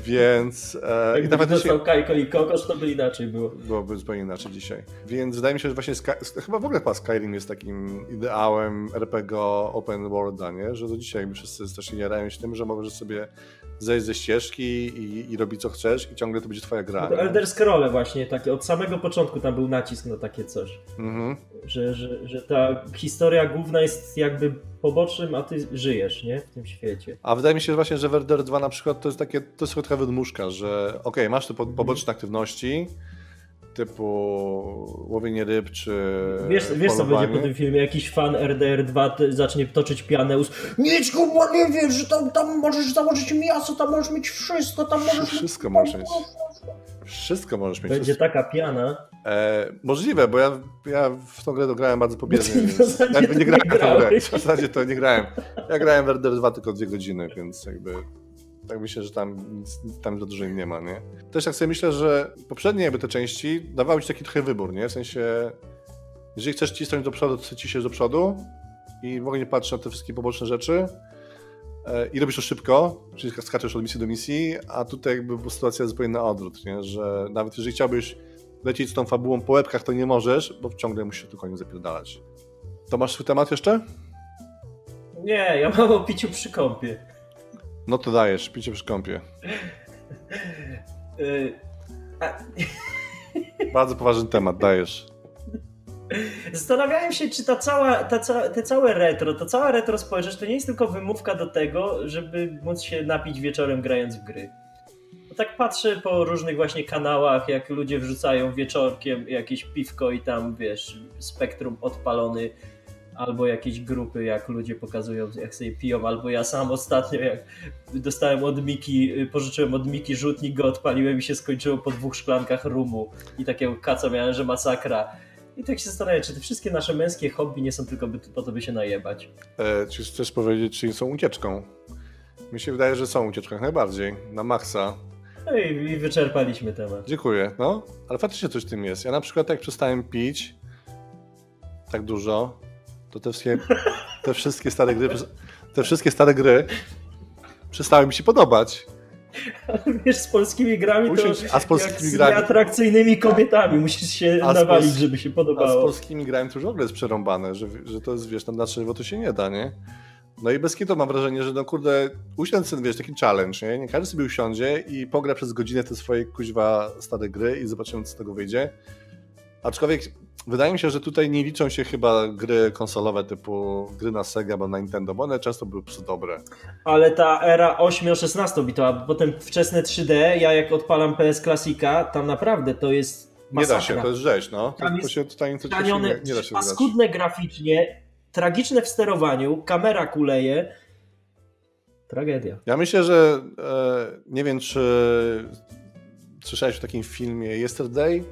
Więc... E, Jakby nawet dostał Kajko i Kokosz, to by inaczej było. Byłoby zupełnie inaczej dzisiaj. Więc wydaje mi się, że właśnie Sky, chyba w ogóle chyba Skyrim jest takim ideałem RPG open worlda, nie? Że do dzisiaj wszyscy strasznie jarają się tym, że możesz sobie zejść ze ścieżki i, i robić co chcesz i ciągle to będzie twoja gra. No Elder Scroll właśnie, takie, od samego początku tam był nacisk na takie coś. Mhm. Że, że, że ta historia główna jest jakby pobocznym, a ty żyjesz, nie? W tym świecie. A wydaje mi się że właśnie, że Werder 2 na przykład to jest takie, to jest trochę wydmuszka, że okej, okay, masz te poboczne aktywności, typu łowienie ryb czy. Wiesz, wiesz co będzie po tym filmie? Jakiś fan RDR2 zacznie toczyć pianeus. Nic kurwa nie wiesz, że tam, tam możesz założyć miasto, tam możesz mieć wszystko, tam możesz. Wszystko możesz mieć. Wszystko możesz mieć. Będzie taka piana. E, możliwe, bo ja, ja w tą grę grałem bardzo pobieżnie, więc jakby nie grałem w tą grę. W zasadzie to nie grałem. Ja grałem w RDR 2 tylko dwie godziny, więc jakby tak myślę, że tam, tam za dużo im nie ma, nie? Też tak sobie myślę, że poprzednie jakby te części dawały ci taki trochę wybór, nie? W sensie, jeżeli chcesz cisnąć do przodu, to ciśniesz do przodu i w ogóle nie patrzysz na te wszystkie poboczne rzeczy e, i robisz to szybko, czyli skaczesz od misji do misji, a tutaj jakby sytuacja jest zupełnie na odwrót, nie? Że nawet jeżeli chciałbyś lecieć z tą fabułą po łebkach, to nie możesz, bo ciągle musisz tylko nie zapierdalać. To masz swój temat jeszcze? Nie, ja mam o piciu przy kąpie. No to dajesz, picie przy kąpie. Y, Bardzo poważny temat, dajesz. Zastanawiałem się, czy ta cała, ta, te całe retro, to cała retro społeczność to nie jest tylko wymówka do tego, żeby móc się napić wieczorem grając w gry. Bo tak patrzę po różnych właśnie kanałach, jak ludzie wrzucają wieczorkiem jakieś piwko i tam, wiesz, spektrum odpalony albo jakieś grupy, jak ludzie pokazują, jak sobie piją, albo ja sam ostatnio, jak dostałem od Miki, pożyczyłem od Miki rzutnik, go odpaliłem i się skończyło po dwóch szklankach rumu i takiego kaca miałem, że masakra. I tak się zastanawiam, czy te wszystkie nasze męskie hobby nie są tylko po to, by się najebać. E, czy chcesz powiedzieć, czy są ucieczką? Mi się wydaje, że są ucieczką jak najbardziej, na maksa. No i, i wyczerpaliśmy temat. Dziękuję, no. Ale faktycznie coś w tym jest. Ja na przykład jak przestałem pić tak dużo, to te wszystkie, te wszystkie stare gry, te wszystkie stare gry przestały mi się podobać. Wiesz, z polskimi grami Usiądź, to a z polskimi grami... atrakcyjnymi kobietami musisz się a nawalić, żeby się podobało. A z polskimi grami to już w ogóle jest przerąbane, że, że to jest, wiesz, tam na trzeźwo to się nie da, nie? No i bez kitu mam wrażenie, że no kurde, usiądź sobie, wiesz, taki challenge, nie? Nie każdy sobie usiądzie i pogra przez godzinę te swoje kuźwa stare gry i zobaczymy, co z tego wyjdzie. Aczkolwiek Wydaje mi się, że tutaj nie liczą się chyba gry konsolowe typu gry na Sega albo na Nintendo, bo one często były dobre. Ale ta era 8-16 bitowa, potem wczesne 3D, ja jak odpalam PS Classica, tam naprawdę to jest masakra. Nie da się, to jest rzeź, no. To, to się tutaj nic nie, nie da się paskudne graficznie, tragiczne w sterowaniu, kamera kuleje. Tragedia. Ja myślę, że e, nie wiem, czy słyszałeś o takim filmie Yesterday,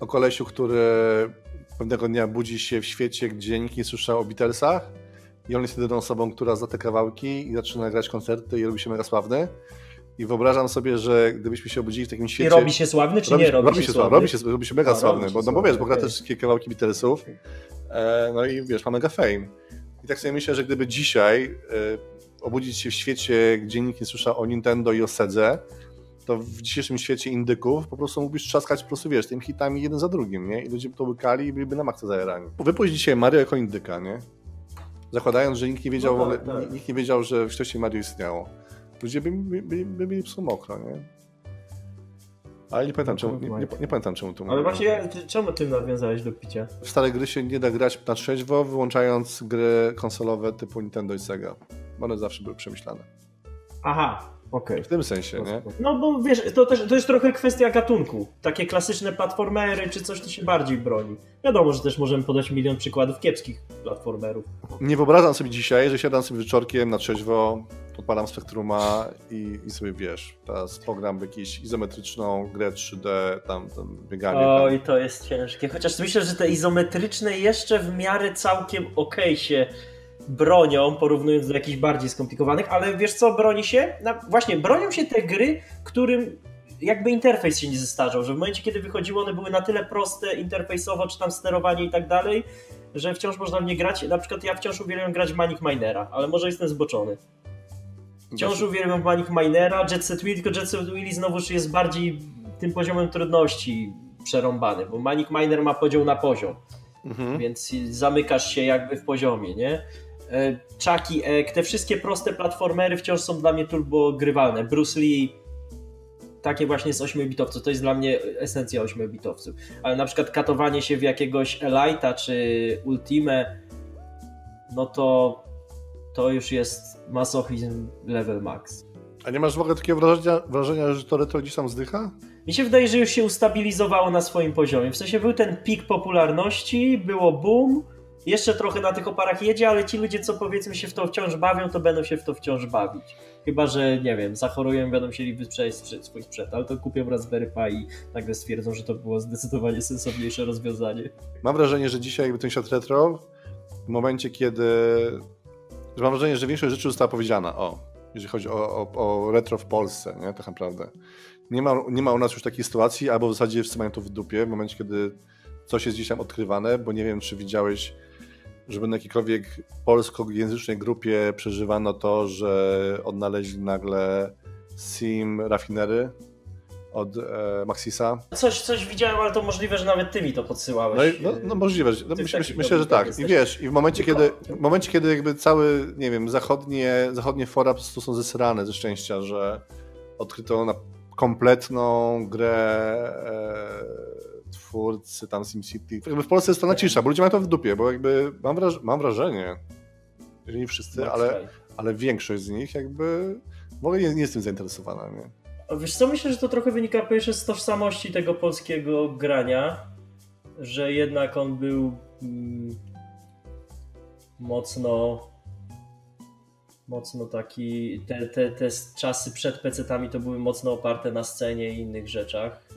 o kolesiu, który pewnego dnia budzi się w świecie, gdzie nikt nie słyszał o Beatlesach i on jest jedyną osobą, która zna te kawałki i zaczyna grać koncerty i robi się mega sławny. I wyobrażam sobie, że gdybyśmy się obudzili w takim świecie... I robi się sławny, czy robi, nie robi, robi się sławny? Robi się, robi się mega A, sławny, bo, no bo wiesz, bo gra też wszystkie kawałki Beatlesów, e, no i wiesz, ma mega fame. I tak sobie myślę, że gdyby dzisiaj e, obudzić się w świecie, gdzie nikt nie słyszał o Nintendo i o Sedze, to w dzisiejszym świecie indyków po prostu mógłbyś trzaskać po prostu, wiesz, tymi hitami jeden za drugim, nie? I ludzie by to łykali i byliby na maksa zajarani. Wypuść dzisiaj Mario jako indyka, nie? Zakładając, że nikt nie wiedział, no tak, tak. nikt nie wiedział, że wcześniej Mario istniało. Ludzie by, by, by, by mieli psu mokro, nie? Ale nie pamiętam, czemu, nie, nie, nie pamiętam czemu to Ale właśnie czemu ty nawiązałeś do picia? W stare gry się nie da grać na trzeźwo, wyłączając gry konsolowe typu Nintendo i Sega. One zawsze były przemyślane. Aha, Okay. W tym sensie, nie? No bo wiesz, to, też, to jest trochę kwestia gatunku. Takie klasyczne platformery czy coś, to się bardziej broni. Wiadomo, że też możemy podać milion przykładów kiepskich platformerów. Nie wyobrażam sobie dzisiaj, że siadam sobie wieczorkiem na trzeźwo, odpalam Spektruma i, i sobie wiesz, teraz pogram w jakąś izometryczną grę 3D, tam, tam bieganie. Oj, tam. to jest ciężkie. Chociaż myślę, że te izometryczne jeszcze w miarę całkiem okej okay się bronią, porównując do jakichś bardziej skomplikowanych, ale wiesz co, broni się? No, właśnie, bronią się te gry, którym jakby interfejs się nie zestarzał, że w momencie, kiedy wychodziły, one były na tyle proste interfejsowo, czy tam sterowanie i tak dalej, że wciąż można w nie grać. Na przykład ja wciąż uwielbiam grać Manic Minera, ale może jestem zboczony. Wciąż uwielbiam Manic Minera, Jet Set Willy, tylko Jet Set Willy znowuż jest bardziej tym poziomem trudności przerąbany, bo Manic Miner ma podział na poziom, mhm. więc zamykasz się jakby w poziomie, nie? E, Chucky Egg, te wszystkie proste platformery wciąż są dla mnie turbo grywalne. Bruce Lee, takie właśnie z 8-bitowców, to jest dla mnie esencja 8-bitowców. Ale na przykład katowanie się w jakiegoś Elite'a czy Ultimate, no to to już jest masochizm level max. A nie masz w ogóle takiego wrażenia, wrażenia że to retro gdzieś tam zdycha? Mi się wydaje, że już się ustabilizowało na swoim poziomie. W sensie był ten pik popularności, było boom, jeszcze trochę na tych oparach jedzie, ale ci ludzie, co powiedzmy się w to wciąż bawią, to będą się w to wciąż bawić. Chyba, że nie wiem, zachorują, będą musieli wyprzeć swój sprzęt, ale to kupią Raspberry Pi i nagle stwierdzą, że to było zdecydowanie sensowniejsze rozwiązanie. Mam wrażenie, że dzisiaj jakby ten świat retro, w momencie kiedy... Mam wrażenie, że większość rzeczy została powiedziana, o, jeżeli chodzi o, o, o retro w Polsce, nie, tak naprawdę. Nie ma, nie ma u nas już takiej sytuacji, albo w zasadzie wszyscy mają to w dupie, w momencie, kiedy coś jest tam odkrywane, bo nie wiem, czy widziałeś żeby na jakiejkolwiek polskojęzycznej grupie przeżywano to, że odnaleźli nagle SIM rafinery od e, Maxisa. Coś, coś widziałem, ale to możliwe, że nawet ty mi to podsyłałeś. No, no, no możliwe. No, myślę, myślę, że tak. I wiesz, i w momencie, kiedy, w momencie, kiedy jakby cały, nie wiem, zachodnie, zachodnie fora po prostu są zesrane ze szczęścia, że odkryto na kompletną grę e, twórcy tam SimCity. Jakby w Polsce jest to na cisza, bo ludzie mają to w dupie, bo jakby mam, wraż mam wrażenie, że nie wszyscy, ale, ale większość z nich jakby w ogóle nie, nie jest tym zainteresowana. Nie? Wiesz co, myślę, że to trochę wynika po pierwsze z tożsamości tego polskiego grania, że jednak on był mm, mocno mocno taki, te, te, te czasy przed PC-tami to były mocno oparte na scenie i innych rzeczach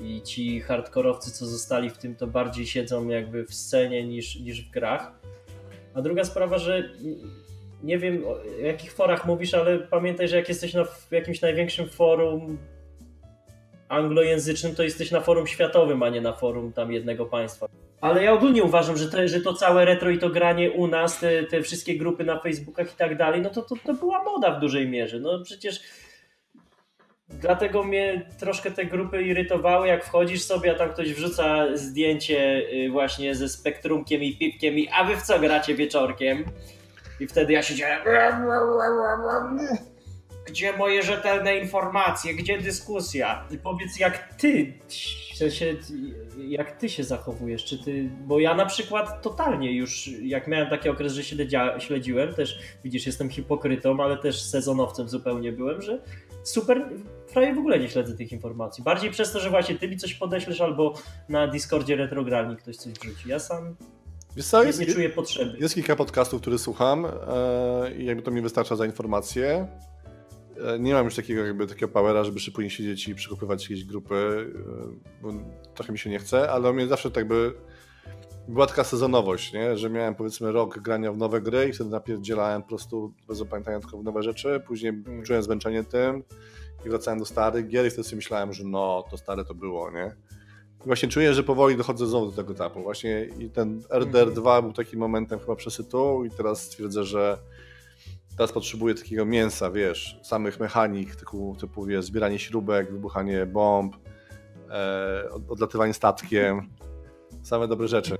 i ci hardkorowcy, co zostali w tym, to bardziej siedzą jakby w scenie niż, niż w grach. A druga sprawa, że nie wiem o jakich forach mówisz, ale pamiętaj, że jak jesteś na jakimś największym forum anglojęzycznym, to jesteś na forum światowym, a nie na forum tam jednego państwa. Ale ja ogólnie uważam, że to, że to całe retro i to granie u nas, te, te wszystkie grupy na Facebookach i tak dalej, no to, to, to była moda w dużej mierze. No przecież Dlatego mnie troszkę te grupy irytowały, jak wchodzisz sobie, a tam ktoś wrzuca zdjęcie y, właśnie ze spektrumkiem i pipkiem i a wy w co gracie wieczorkiem? I wtedy ja siedziałem gdzie moje rzetelne informacje, gdzie dyskusja? I powiedz jak ty, w sensie, jak ty się zachowujesz, czy ty, bo ja na przykład totalnie już, jak miałem taki okres, że śledzia, śledziłem, też widzisz, jestem hipokrytą, ale też sezonowcem zupełnie byłem, że super, prawie w ogóle nie śledzę tych informacji. Bardziej przez to, że właśnie ty mi coś podeślesz albo na Discordzie Retrogralni ktoś coś wrzuci. Ja sam Wiesz co, jest, nie, nie czuję potrzeby. Jest kilka podcastów, które słucham e, i jakby to mi wystarcza za informacje. E, nie mam już takiego jakby takiego powera, żeby szybko siedzieć i przekopywać jakieś grupy, e, bo trochę mi się nie chce, ale mnie zawsze tak by była taka sezonowość, nie? że miałem powiedzmy rok grania w nowe gry i wtedy napierdzielałem po prostu bez opamiętania tylko w nowe rzeczy, później czułem zmęczenie tym i wracałem do starych gier i wtedy sobie myślałem, że no, to stare to było, nie? I właśnie czuję, że powoli dochodzę znowu do tego etapu właśnie i ten RDR2 mm. był takim momentem chyba przesytu i teraz stwierdzę, że Teraz potrzebuję takiego mięsa, wiesz, samych mechanik, typu, typu wiesz, zbieranie śrubek, wybuchanie bomb, e, odlatywanie statkiem, same dobre rzeczy.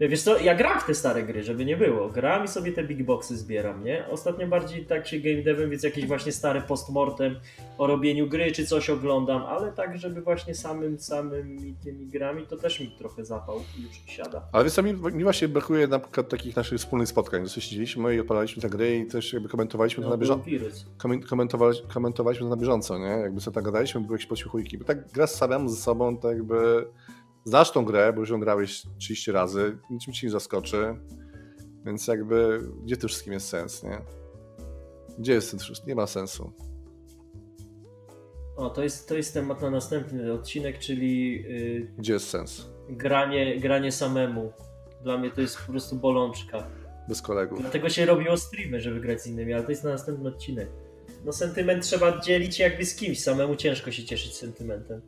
Wiesz co, ja gram w te stare gry, żeby nie było. Gram i sobie te big boxy zbieram, nie? Ostatnio bardziej tak się game devem, więc jakieś właśnie stare postmortem o robieniu gry czy coś oglądam, ale tak, żeby właśnie samym, samymi tymi grami, to też mi trochę zapał już siada. Ale wiesz co, mi, mi właśnie brakuje na przykład takich naszych wspólnych spotkań. Dosyć siedzieliśmy i odpalaliśmy te gry i też jakby komentowaliśmy to No, na bieżąco. wirus. Komentowali, komentowaliśmy to na bieżąco, nie? Jakby sobie tak gadaliśmy, były jakieś podśmiechujki. Bo tak gra z samemu ze sobą, to jakby znasz tą grę, bo już ją grałeś 30 razy, niczym ci nie zaskoczy. Więc jakby, gdzie tym wszystkim jest sens, nie? Gdzie jest ten wszystkim? Nie ma sensu. O, to jest, to jest temat na następny odcinek, czyli yy, Gdzie jest sens? granie, granie samemu. Dla mnie to jest po prostu bolączka. Bez kolegów. Dlatego się robiło streamy, żeby grać z innymi, ale to jest na następny odcinek. No sentyment trzeba dzielić jakby z kimś, samemu ciężko się cieszyć sentymentem.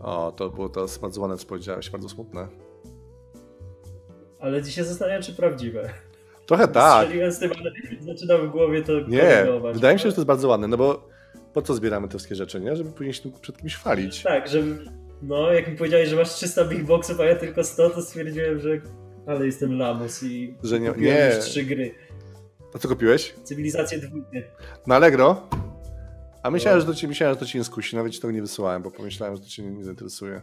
O, to było to bardzo ładne, co powiedziałeś, bardzo smutne. Ale dzisiaj zastanawiam, czy prawdziwe. Trochę tak. Strzeliłem z tym, ale zaczynam w głowie to Nie, wydaje mi się, że to jest bardzo ładne, no bo po co zbieramy te wszystkie rzeczy, nie? Żeby później się przed kimś chwalić. Tak, żeby... No, jak mi powiedziałeś, że masz 300 big boxów, a ja tylko 100, to stwierdziłem, że... Ale jestem lamus i Że nie- kupiłem nie. już trzy gry. A co kupiłeś? Cywilizację dwójkę. Na Allegro? A myślałem, No. że to cię, myślałem, że to cię nie skusi, nawet ci tego nie wysyłałem, bo pomyślałem, że to cię nie, nie zainteresuje.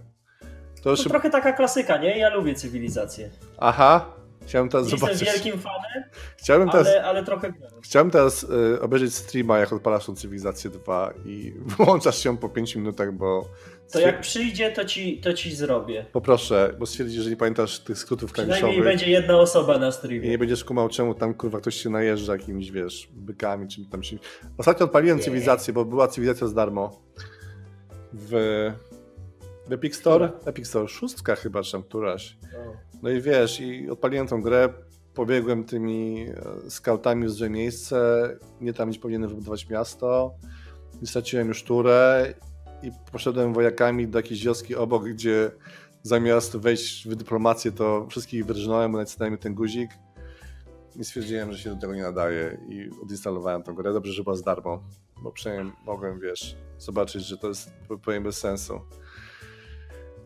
To To już... trochę taka klasyka, nie? Ja lubię cywilizację. Aha, chciałem teraz Jestem zobaczyć. wielkim fanem, Chciałbym teraz, ale, ale trochę grałem. chciałbym teraz y, obejrzeć streama, jak odpalasz tą cywilizację 2 i wyłączasz się po 5 minutach, bo... To jak przyjdzie, to ci, to ci zrobię. Poproszę, bo stwierdzisz, że nie pamiętasz tych skrótów Przynajmniej klawiszowych. będzie jedna osoba na I streamie. nie będziesz kumał, czemu tam kurwa ktoś się najeżdża jakimiś, wiesz, bykami, czym tam się... Ostatnio odpaliłem Nie. cywilizację, bo była cywilizacja za darmo w Epic Store. Epic Store, szóstka chyba, czy tam któraś. O. No i wiesz, i odpaliłem tą grę, pobiegłem tymi e, skautami w złe miejsce, nie tam, gdzie powinienem wybudować miasto, i straciłem już turę i poszedłem wojakami do jakiejś wioski obok, gdzie zamiast wejść w dyplomację, to wszystkich wyrżnąłem, nacisnąłem mi ten guzik i stwierdziłem, że się do tego nie nadaje i odinstalowałem tą grę. Dobrze, że była z darmo, bo przynajmniej mogłem, wiesz, zobaczyć, że to jest powiem bez sensu.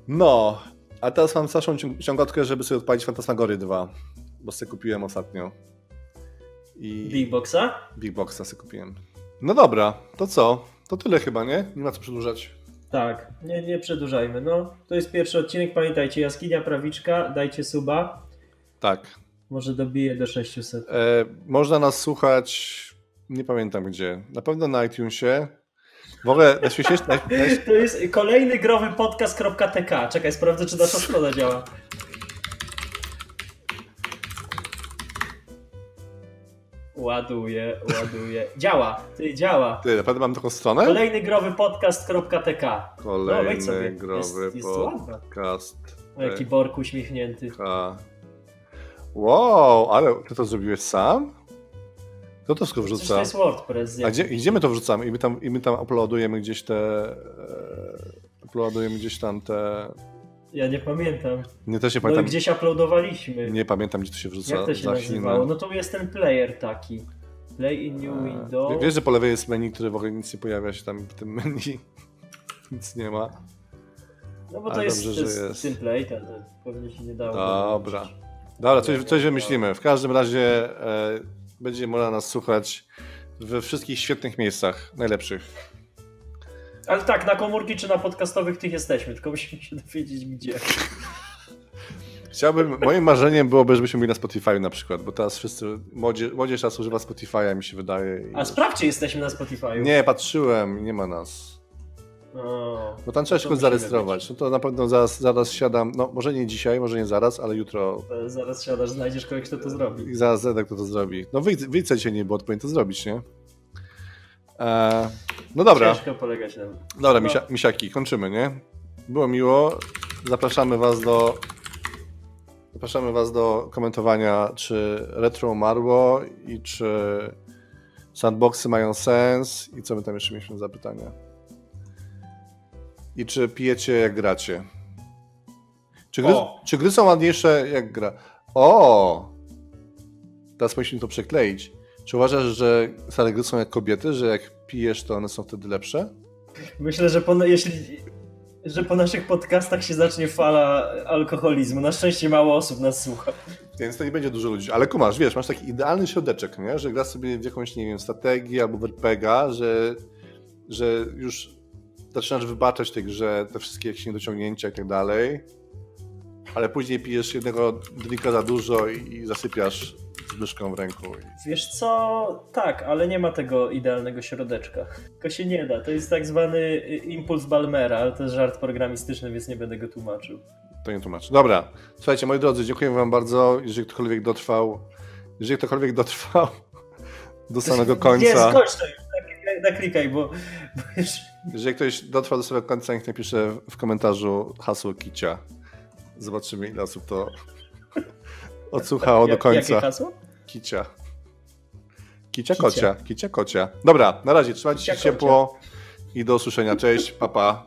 No, a teraz mam starszą ciąg- ciągotkę, żeby sobie odpalić Fantasmagory 2, bo sobie kupiłem ostatnio. I Big Boxa? Big Boxa sobie kupiłem. No dobra, to co? To tyle chyba, nie? Nie ma co przedłużać. Tak, nie, nie przedłużajmy. No, to jest pierwszy odcinek, pamiętajcie, Jaskinia Prawiczka, dajcie suba, Tak. może dobiję do 600. E, można nas słuchać, nie pamiętam gdzie. Na pewno na iTunesie. W ogóle najśmieszniejsze... Naj, To jest kolejny growy podcast.tk. Czekaj, sprawdzę, czy nasza strona działa. Ładuję, ładuję. Działa, ty działa. ty, naprawdę mam taką stronę? Kolejny growy podcast.tk. No, sobie. Kolejny growy Jest, jest ładna. podcast. O, jaki Bork uśmiechnięty. K. Wow, ale ty to zrobiłeś sam? Kto to wszystko Przecież to wrzuca? jest WordPress. A gdzie, gdzie my to wrzucamy? I my tam, i my tam uploadujemy gdzieś te... E, uploadujemy gdzieś tam te... Ja nie pamiętam. Nie, też nie No pamiętam. gdzieś uploadowaliśmy. Nie pamiętam, gdzie to się wrzuca. Jak to się nazywało? Chinę. No to jest ten player taki. Play in new E, window. Wiesz, że po lewej jest menu, które w ogóle nic nie pojawia się tam w tym menu. nic nie ma. No bo to Ale jest, dobrze, to jest jest. to pewnie się nie dało. Dobra. Dobra, coś, coś wymyślimy. W każdym razie e, będzie można nas słuchać we wszystkich świetnych miejscach, najlepszych. Ale tak, na komórki czy na podcastowych tych jesteśmy, tylko musimy się dowiedzieć gdzie. Chciałbym, moim marzeniem byłoby, żebyśmy byli na Spotify na przykład, bo teraz wszyscy, młodzież, młodzież teraz używa Spotify'a, mi się wydaje. A sprawdźcie, jesteśmy na Spotify. Nie, patrzyłem, nie ma nas. O, Bo tam trzeba się tylko musimy zarejestrować. No to na pewno zaraz, zaraz siadam, no może nie dzisiaj, może nie zaraz, ale jutro to zaraz siadasz, znajdziesz kogoś, kto to zrobi. i zaraz Zedek to, to zrobi. No wyjdź dzisiaj nie było, powinien to zrobić, nie? E, no dobra. Ciężko polegać na Dobra, No. misia, misiaki, kończymy, nie? Było miło. Zapraszamy was do zapraszamy was do komentowania, czy retro umarło i czy sandboxy mają sens i co my tam jeszcze mieliśmy za pytania. I czy pijecie jak gracie. Czy gry, O! czy gry są ładniejsze jak gra? O! Teraz musimy to przekleić. Czy uważasz, że stare gry są jak kobiety, że jak pijesz, to one są wtedy lepsze? Myślę, że po, jeśli że po naszych podcastach się zacznie fala alkoholizmu. Na szczęście mało osób nas słucha. Więc to nie będzie dużo ludzi. Ale kumasz, wiesz, masz taki idealny środeczek, nie? że grasz sobie w jakąś, nie wiem, strategię albo w RPGa, że, że już zaczynasz wybaczać tej grze te wszystkie jakieś niedociągnięcia i tak dalej, ale później pijesz jednego drinka za dużo i, i zasypiasz z myszką w ręku. Wiesz co, tak, ale nie ma tego idealnego środeczka. Tylko się nie da. To jest tak zwany impuls Balmera, ale to jest żart programistyczny, więc nie będę go tłumaczył. To nie tłumaczę. Dobra, słuchajcie, moi drodzy, dziękuję wam bardzo. Jeżeli ktokolwiek dotrwał, jeżeli ktokolwiek dotrwał do samego końca. Nie, skończ to już, naklikaj, naklikaj bo, bo już... Jeżeli ktoś dotrwał do samego końca, niech napisze w komentarzu hasło kicia. Zobaczymy, ile osób to odsłuchało do końca. Jakie hasło? Kicia. Kicia Kicia. kocia, kicia kocia. Dobra, na razie, trzymajcie się ciepło i do usłyszenia. Cześć, papa.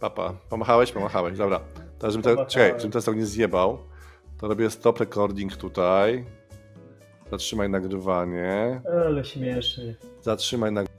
Papa. Pomachałeś? Pomachałeś, dobra. Teraz, żebym te, czekaj, żebym teraz tego nie zjebał, to robię stop recording tutaj. Zatrzymaj nagrywanie. Ale śmiesznie. Zatrzymaj nagrywanie.